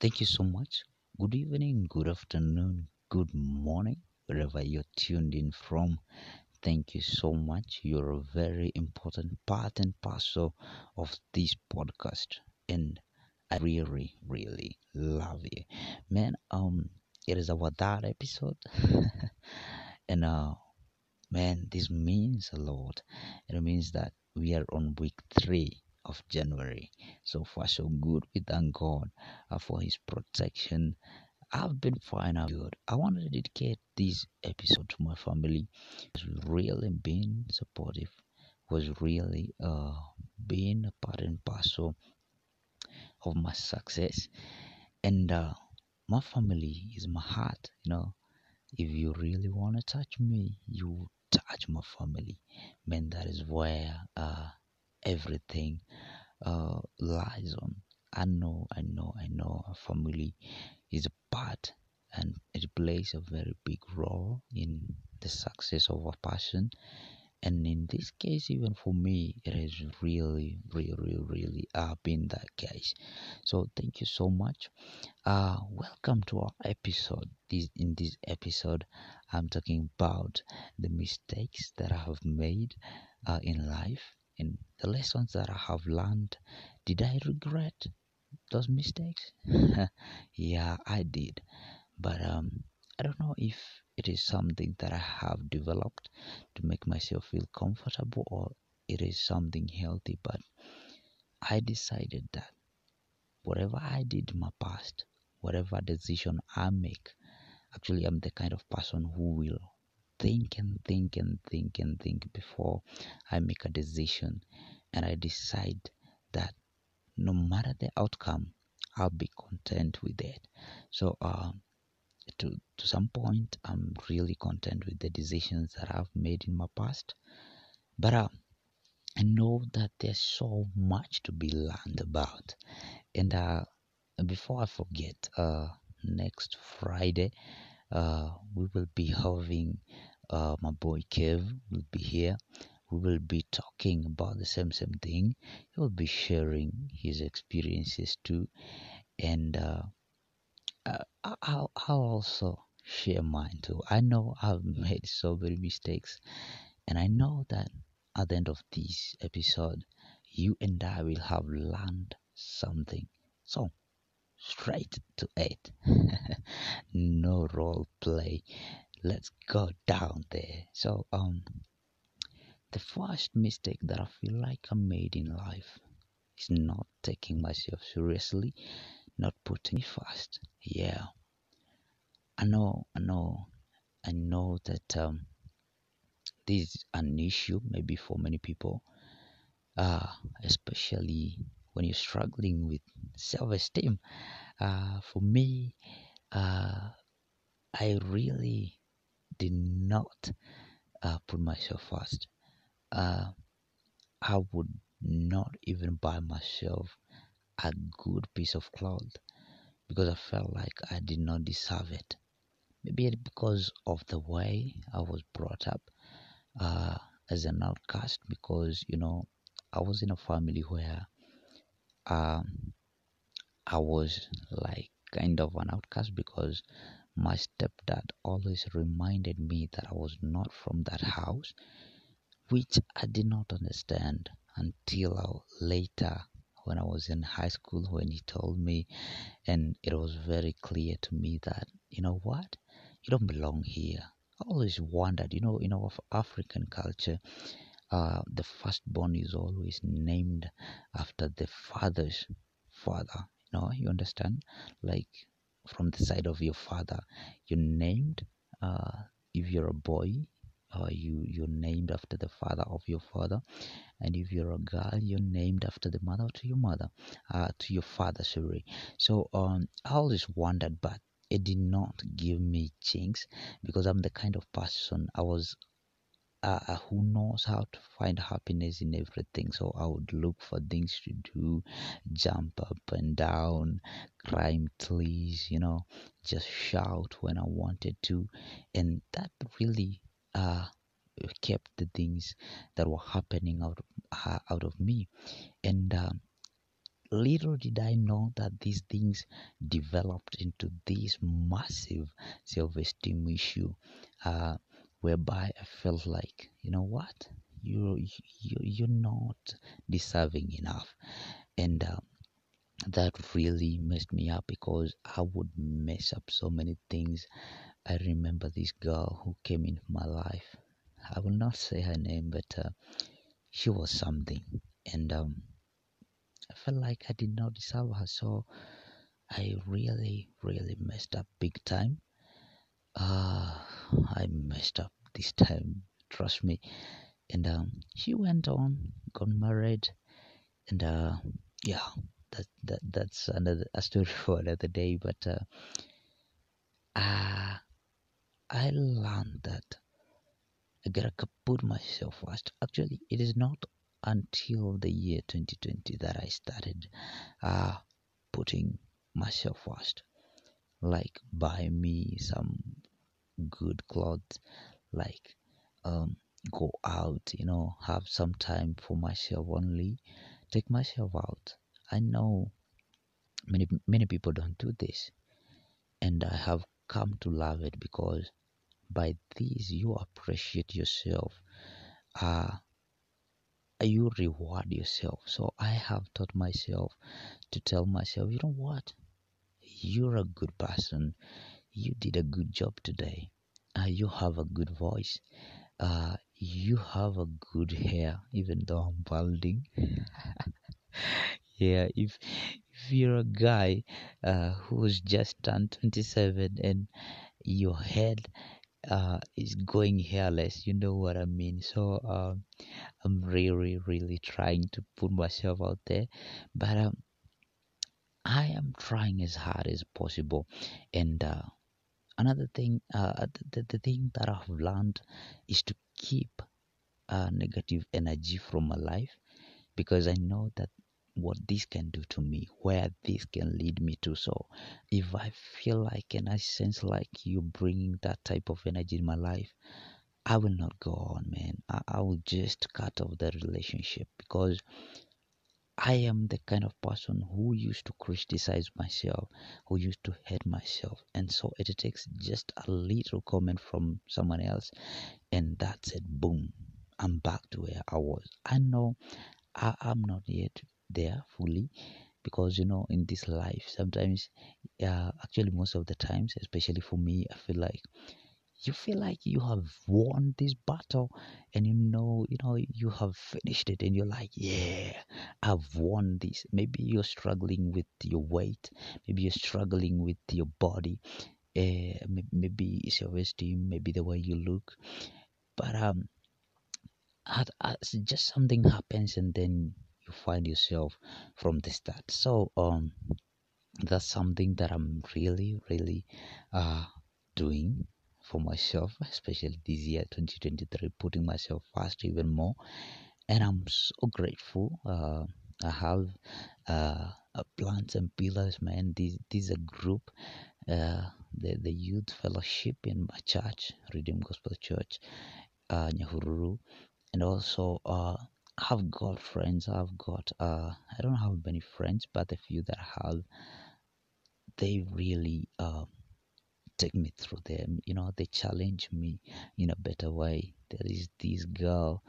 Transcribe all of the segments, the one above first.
Thank you so much. Good evening, good afternoon, good morning, wherever you're tuned in from. Thank you so much. You're a very important part and parcel of this podcast, and I really, really love you, man. Um, it is our third episode, and uh, man, this means a lot. It means that we are on week three of January. So far, so good. We thank God uh, for His protection. I've been fine. I'm good. I want to dedicate this episode to my family. Who's really been supportive. Was really uh being a part and parcel of my success. And uh, my family is my heart. You know, if you really want to touch me, you touch my family. Man, that is where uh everything uh lies on. I know, I know, I know. Our family is a part and it plays a very big role in the success of our passion. And in this case, even for me, it has really, really, really uh, been that case. So thank you so much. Uh, welcome to our episode. This in this episode, I'm talking about the mistakes that I have made uh, in life and the lessons that I have learned. Did I regret those mistakes? yeah, I did. But um, I don't know if it is something that I have developed to make myself feel comfortable or it is something healthy. But I decided that whatever I did in my past, whatever decision I make, actually, I'm the kind of person who will think and think and think and think before I make a decision. And I decide that no matter the outcome, I'll be content with it. So, um, to to some point, I'm really content with the decisions that I've made in my past. But uh, I know that there's so much to be learned about. And uh, before I forget, uh, next Friday, uh, we will be having uh, my boy Kev will be here. We will be talking about the same same thing. He will be sharing his experiences too, and uh, uh, I'll, I'll also share mine too. I know I've made so many mistakes, and I know that at the end of this episode, you and I will have learned something. So, straight to it. no role play. Let's go down there. So, um, the first mistake that I feel like I made in life is not taking myself seriously, not putting me first. Yeah, I know, I know, I know that um, this is an issue maybe for many people, uh, especially when you're struggling with self-esteem. Uh, for me, uh, I really did not uh, put myself first. Uh, I would not even buy myself a good piece of cloth because I felt like I did not deserve it. Maybe because of the way I was brought up uh, as an outcast, because you know I was in a family where um, I was like kind of an outcast because my stepdad always reminded me that I was not from that house, which I did not understand until later when I was in high school when he told me, and it was very clear to me that you know what, you don't belong here. I always wondered, you know, in our Af- African culture, uh, the firstborn is always named after the father's father. You know, you understand? Like from the side of your father, you're named. Uh, if you're a boy, uh, you you're named after the father of your father, and if you're a girl, you're named after the mother to your mother, uh, to your father. Sorry. So um, I always wondered, but it did not give me chinks because I'm the kind of person I was uh, who knows how to find happiness in everything. So I would look for things to do, jump up and down, climb trees, you know, just shout when I wanted to, and that really uh kept the things that were happening out uh, out of me. And um, little did I know that these things developed into this massive self esteem issue, uh, whereby I felt like, you know what, you, you you're not deserving enough, and uh, that really messed me up because I would mess up so many things. I remember this girl who came into my life. I will not say her name, but uh, she was something, and um, I felt like I did not deserve her. So I really, really messed up big time. Uh, I messed up this time, trust me. And um, she went on, got married, and uh, yeah, that that that's another a story for another day. But uh, uh, I learned that I gotta put myself first. Actually, it is not until the year 2020 that I started uh, putting myself first. Like buy me some good clothes, like um, go out, you know, have some time for myself only, take myself out. I know many many people don't do this, and I have come to love it because by this you appreciate yourself. Uh, you reward yourself. So I have taught myself to tell myself, you know what? You're a good person. You did a good job today. Uh, you have a good voice. Uh, you have a good hair, even though I'm balding. yeah, if if you're a guy uh, who's just turned 27 and your head uh, is going hairless, you know what I mean. So um, I'm really, really trying to put myself out there, but um, I am trying as hard as possible. And uh, another thing, uh, the, the thing that I've learned is to keep uh, negative energy from my life because I know that what this can do to me, where this can lead me to. So, if I feel like and I sense like you bringing that type of energy in my life, I will not go on, man. I, I will just cut off the relationship because I am the kind of person who used to criticize myself, who used to hate myself. And so it takes just a little comment from someone else, and that's it. Boom. I'm back to where I was. I know I, am not yet there fully because you know in this life sometimes uh, actually most of the times especially for me i feel like you feel like you have won this battle and you know you know you have finished it and you're like yeah i've won this. Maybe you're struggling with your weight. Maybe you're struggling with your body. Uh, maybe it's your esteem maybe the way you look. But um at, at, just something happens and then you find yourself from the start. So um, that's something that I'm really, really uh, doing for myself, especially this year 2023, putting myself first even more. And I'm so grateful. Uh, I have uh, plants and pillars, man. This, this is a group, uh, the, the youth fellowship in my church, Redeemed Gospel Church, uh, Nyahururu. And also, uh, I've got friends. I've got uh, I don't have many friends, but the few that I have, they really uh, take me through them. You know, they challenge me in a better way. There is this girl.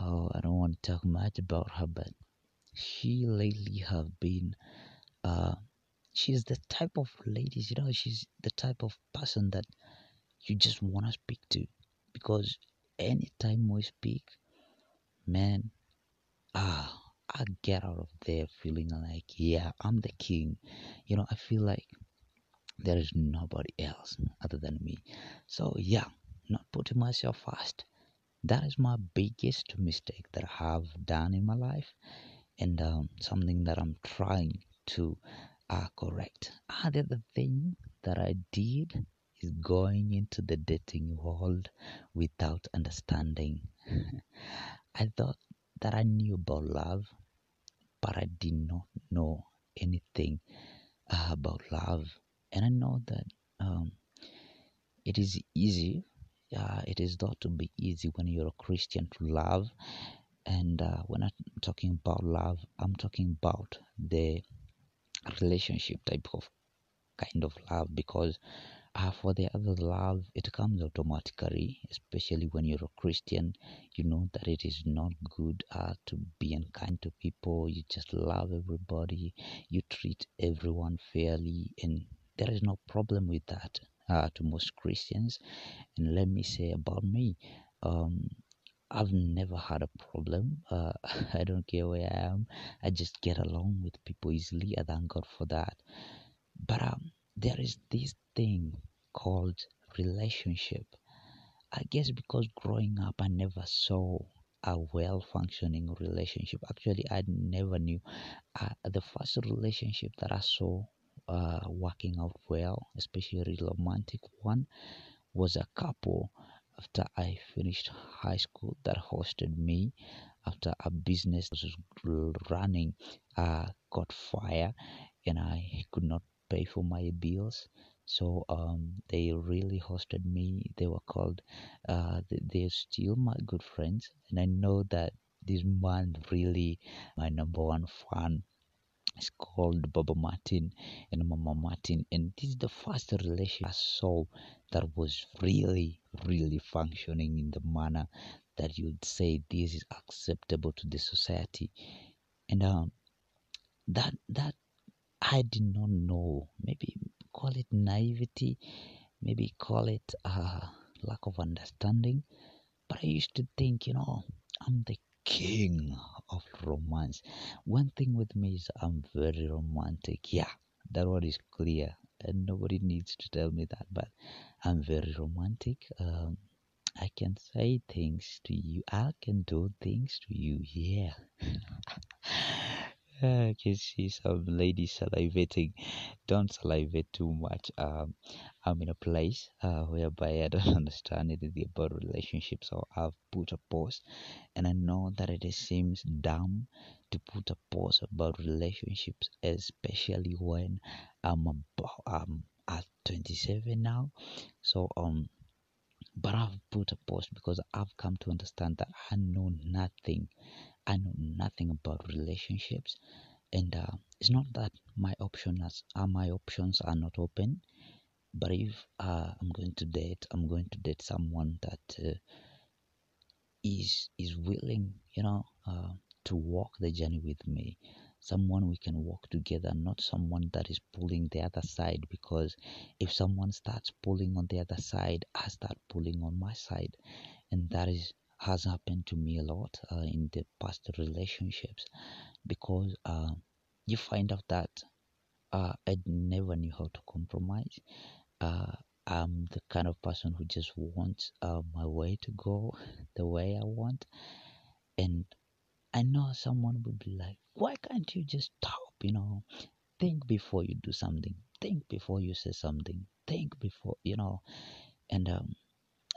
Oh, I don't want to talk much about her, but she lately have been. Uh, she's the type of ladies. You know, she's the type of person that you just want to speak to because anytime we speak, man, ah, I get out of there feeling like, yeah, I'm the king. You know, I feel like there is nobody else other than me. So, yeah, not putting myself first. That is my biggest mistake that I have done in my life, and um, something that I'm trying to uh, correct. Ah, the other thing that I did is going into the dating world without understanding. I thought that I knew about love, but I did not know anything uh, about love. And I know that um, it is easy. Uh, it is not to be easy when you're a Christian to love, And uh, when I'm talking about love, I'm talking about the relationship type of kind of love because uh, for the other love, it comes automatically, especially when you're a Christian. You know that it is not good uh, to be unkind to people. You just love everybody. You treat everyone fairly, and there is no problem with that uh, to most Christians. And let me say about me, um, I've never had a problem. Uh, I don't care where I am. I just get along with people easily. I thank God for that. But um, there is this thing called relationship. I guess because growing up, I never saw a well functioning relationship. Actually, I never knew. Uh, the first relationship that I saw uh, working out well, especially a romantic one, was a couple after I finished high school that hosted me after a business was running uh, caught fire and I could not pay for my bills. So um, they really hosted me. They were called, uh, they're still my good friends. And I know that this man really my number one fan is called Baba Martin and Mama Martin. And this is the first relationship I saw that was really, really functioning in the manner that you'd say this is acceptable to the society. And um, that that I did not know. Maybe call it naivety, maybe call it uh, lack of understanding. But I used to think, you know, I'm the king of romance. One thing with me is I'm very romantic. Yeah, that one is clear, and nobody needs to tell me that. But I'm very romantic. Um, I can say things to you. I can do things to you. Yeah. I can see some ladies salivating. Don't salivate too much. Um, I'm in a place uh, whereby I don't understand anything about relationships, so I've put a post, and I know that it seems dumb to put a post about relationships, especially when I'm about um at 27 now. So um, but I've put a post because I've come to understand that I know nothing I know nothing about relationships, and uh, it's not that my options are my options are not open. But if uh, I'm going to date, I'm going to date someone that uh, is is willing, you know, uh, to walk the journey with me. Someone we can walk together, not someone that is pulling the other side. Because if someone starts pulling on the other side, I start pulling on my side, and that is has happened to me a lot uh, in the past relationships because uh, you find out that uh, I never knew how to compromise. Uh, I'm the kind of person who just wants uh, my way to go the way I want. And I know someone would be like, why can't you just stop? You know, think before you do something, think before you say something, think before, you know. And um,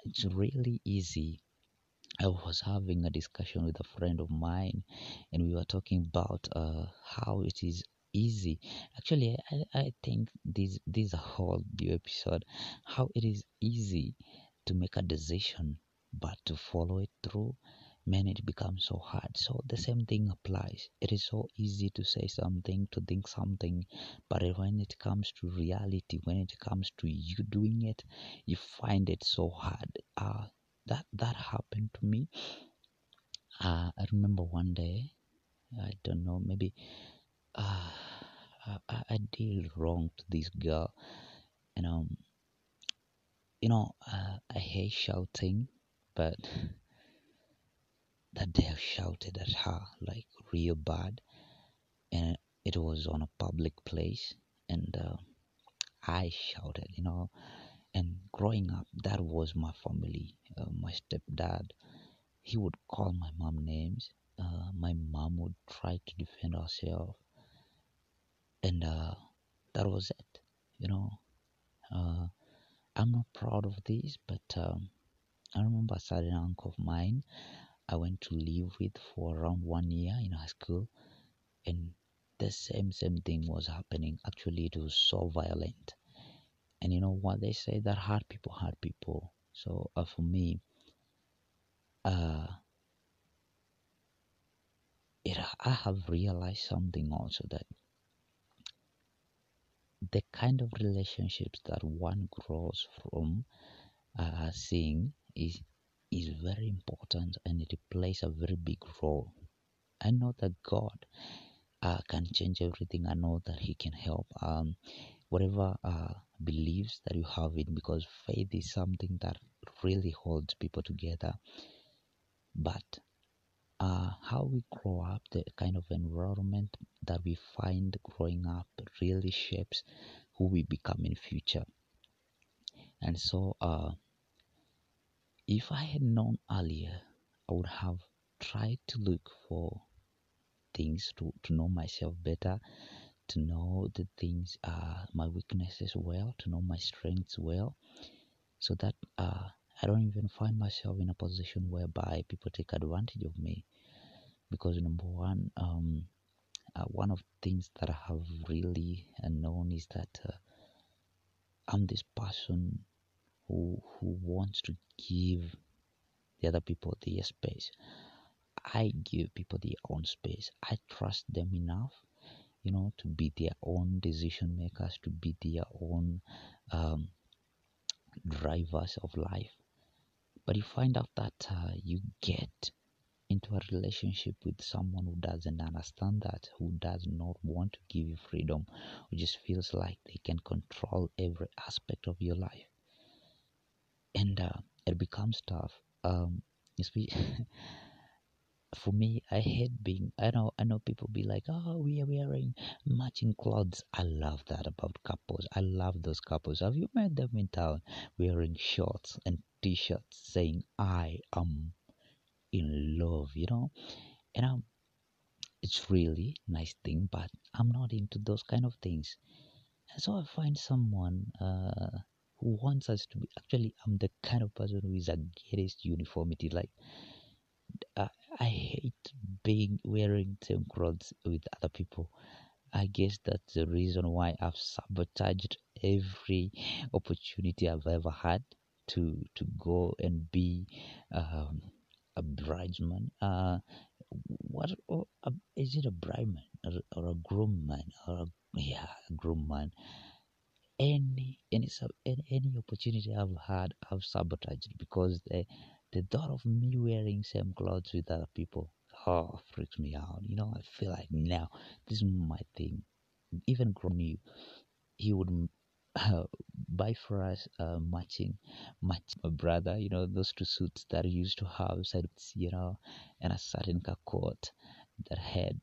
it's really easy I was having a discussion with a friend of mine, and we were talking about uh, how it is easy. Actually, I, I think this this whole new episode. How it is easy to make a decision, but to follow it through, man, it becomes so hard. So the same thing applies. It is so easy to say something, to think something, but when it comes to reality, when it comes to you doing it, you find it so hard. Uh, that that happened to me. Uh, I remember one day, I don't know, maybe uh, I, I did wrong to this girl, and um, you know, uh, I hate shouting, but that day I shouted at her like real bad, and it was on a public place, and uh, I shouted, you know, and growing up, that was my family. Uh, my stepdad, he would call my mom names. Uh, my mom would try to defend herself, and uh, that was it. You know, uh, I'm not proud of this, but um, I remember a certain uncle of mine I went to live with for around one year in high school, and the same same thing was happening. Actually, it was so violent and you know what they say that hard people hard people so uh, for me uh it, I have realized something also that the kind of relationships that one grows from uh, seeing is is very important and it plays a very big role. I know that God uh, can change everything. I know that He can help. Um, whatever uh, beliefs that you have in, because faith is something that really holds people together. But uh, how we grow up, the kind of environment that we find growing up, really shapes who we become in future. And so, uh, if I had known earlier, I would have tried to look for things to, to know myself better, to know the things, uh, my weaknesses well, to know my strengths well, so that uh, I don't even find myself in a position whereby people take advantage of me. Because number one, um, uh, one of the things that I have really uh, known is that uh, I'm this person who who wants to give the other people their space. I give people their own space. I trust them enough, you know, to be their own decision makers, to be their own um, drivers of life. But you find out that uh, you get into a relationship with someone who doesn't understand that, who does not want to give you freedom, who just feels like they can control every aspect of your life. And uh, it becomes tough. Um, for me, I hate being. I know. I know people be like, "Oh, we are wearing matching clothes." I love that about couples. I love those couples. Have you met them in town wearing shorts and t-shirts saying, "I am in love," you know? And I'm. it's really nice thing, but I'm not into those kind of things. And so I find someone uh, who wants us to be. Actually, I'm the kind of person who is against uniformity. Like, I, I hate being wearing same clothes with other people. I guess that's the reason why I've sabotaged every opportunity I've ever had to to go and be um, a bridesman. Uh, what or a, is it a brideman or, or a groomman or a, yeah, a groomman? Any any any, any opportunity I've had, I've sabotaged because the the thought of me wearing same clothes with other people oh freaks me out. You know, I feel like now this is my thing. Even growing he would uh, buy for us uh, matching match my brother you know those two suits that he used to have sides you know and a certain coat that had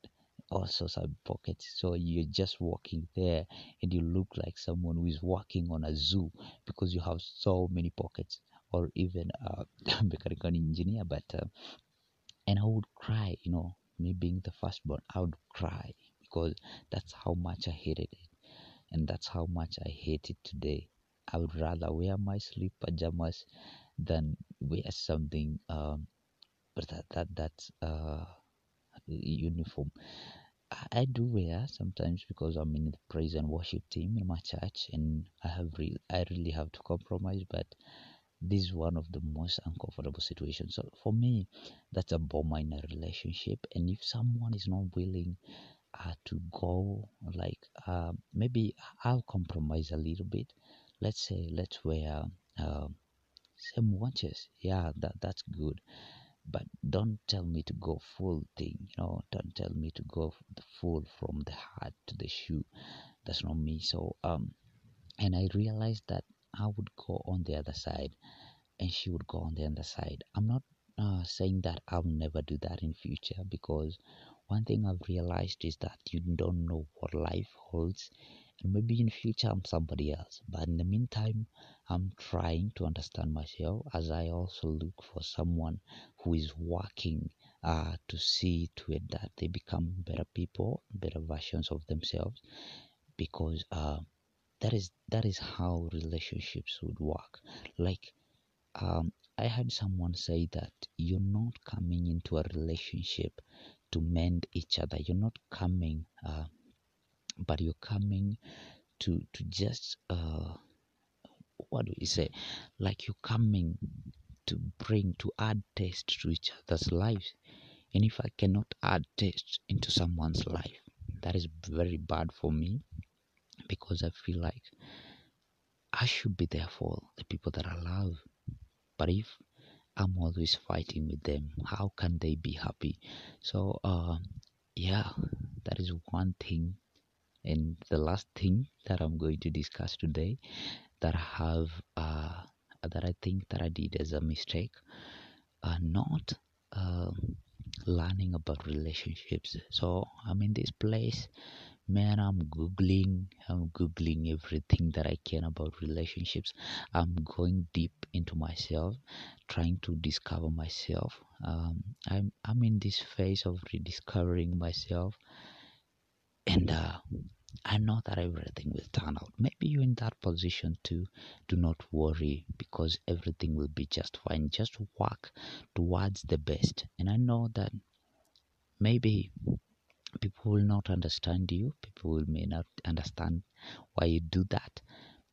also some pockets so you're just walking there and you look like someone who is walking on a zoo because you have so many pockets or even a mechanical engineer but uh, and i would cry you know me being the firstborn i would cry because that's how much i hated it and that's how much I hate it today. I would rather wear my sleep pajamas than wear something um, but that that that's uh, uniform. I, I do wear sometimes because I'm in the praise and worship team in my church, and I have re- I really have to compromise. But this is one of the most uncomfortable situations. So for me, that's a bomb in a relationship. And if someone is not willing uh, to go like uh, maybe I'll compromise a little bit. Let's say let's wear uh, same watches. Yeah, that that's good. But don't tell me to go full thing. You know, don't tell me to go full from the hat to the shoe. That's not me. So um, and I realized that I would go on the other side, and she would go on the other side. I'm not uh, saying that I'll never do that in future because one thing I've realized is that you don't know what life holds and maybe in future I'm somebody else but in the meantime I'm trying to understand myself as I also look for someone who is working uh, to see to it that they become better people better versions of themselves because uh, that is that is how relationships would work like um, I had someone say that you're not coming into a relationship to mend each other. You're not coming, uh, but you're coming to to just uh, what do we say? Like you're coming to bring to add taste to each other's lives. and if I cannot add taste into someone's life, that is very bad for me because I feel like I should be there for the people that I love. But if I'm always fighting with them, how can they be happy? So, uh, yeah, that is one thing. And the last thing that I'm going to discuss today that I have, uh, that I think that I did as a mistake, uh, not uh, learning about relationships. So I'm in this place man i'm googling i'm googling everything that i can about relationships i'm going deep into myself trying to discover myself um, i'm i'm in this phase of rediscovering myself and uh, I know that everything will turn out. Maybe you're in that position too. Do not worry because everything will be just fine. Just work towards the best. And I know that maybe people will not understand you. People will may not understand why you do that.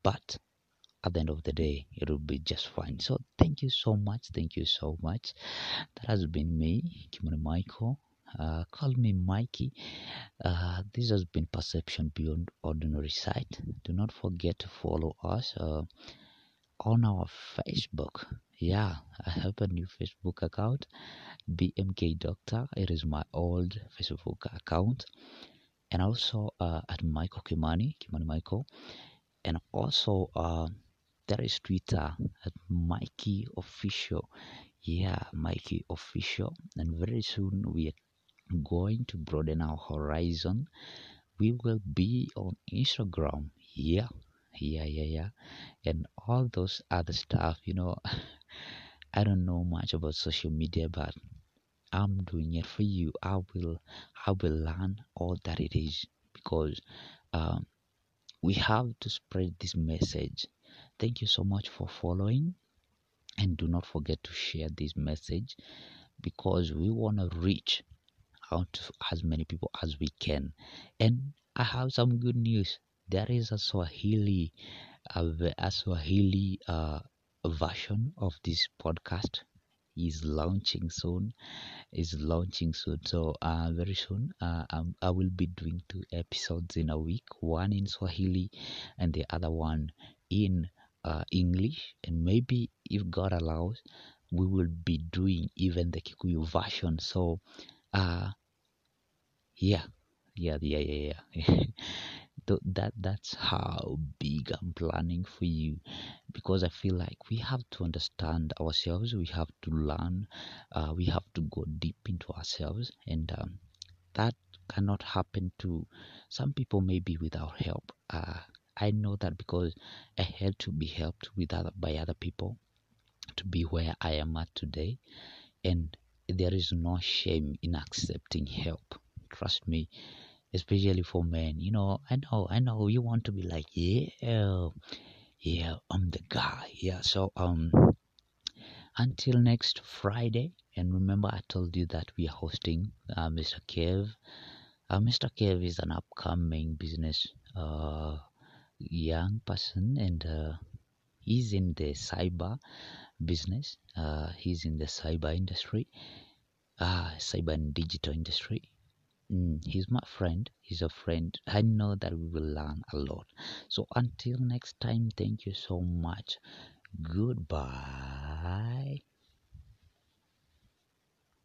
But at the end of the day it will be just fine. So thank you so much. Thank you so much. That has been me kimani michael. Uh, call me mikey. Uh, this has been perception beyond ordinary sight. Do not forget to follow us. Uh, on our facebook yeah i have a new facebook account BMK Doctor. It is my old Facebook account, and also uh, at Michael Kimani, Kimani Michael, and also uh, there is Twitter at Mikey Official. Yeah, Mikey Official, and very soon we are going to broaden our horizon. We will be on Instagram. Yeah, yeah, yeah, yeah, and all those other stuff. You know. I don't know much about social media, but I'm doing it for you. I will I will learn all that it is because um, we have to spread this message. Thank you so much for following and do not forget to share this message because we want to reach out to as many people as we can. And I have some good news. There is a Swahili a, Swahili uh, version of this podcast. Is launching soon. Is launching soon. So uh, very soon uh, um, i will be doing two episodes in a week. One in swahili and the other one in uh, english. And maybe if god allows we will be doing even the kikuyu version. So uh yeah. Yeah yeah yeah yeah that that's how big i'm planning for you. Because i feel like we have to understand ourselves we have to learn uh, we have to go deep into ourselves and um, that cannot happen to some people maybe without help. Uh, i know that because i had to be helped with other by other people to be where i am at today and there is no shame in accepting help. Trust me especially for men. You know, I know, I know you want to be like, yeah, yeah, I'm the guy. Yeah. So, um, until next Friday, and remember, I told you that we are hosting uh, Mr. Kev. Uh, Mr. Kev is an upcoming business uh, young person, and uh, he's in the cyber business. Uh, he's in the cyber industry, uh, cyber and digital industry Mm, he's my friend. He's a friend. I know that we will learn a lot. So until next time, thank you so much. Goodbye.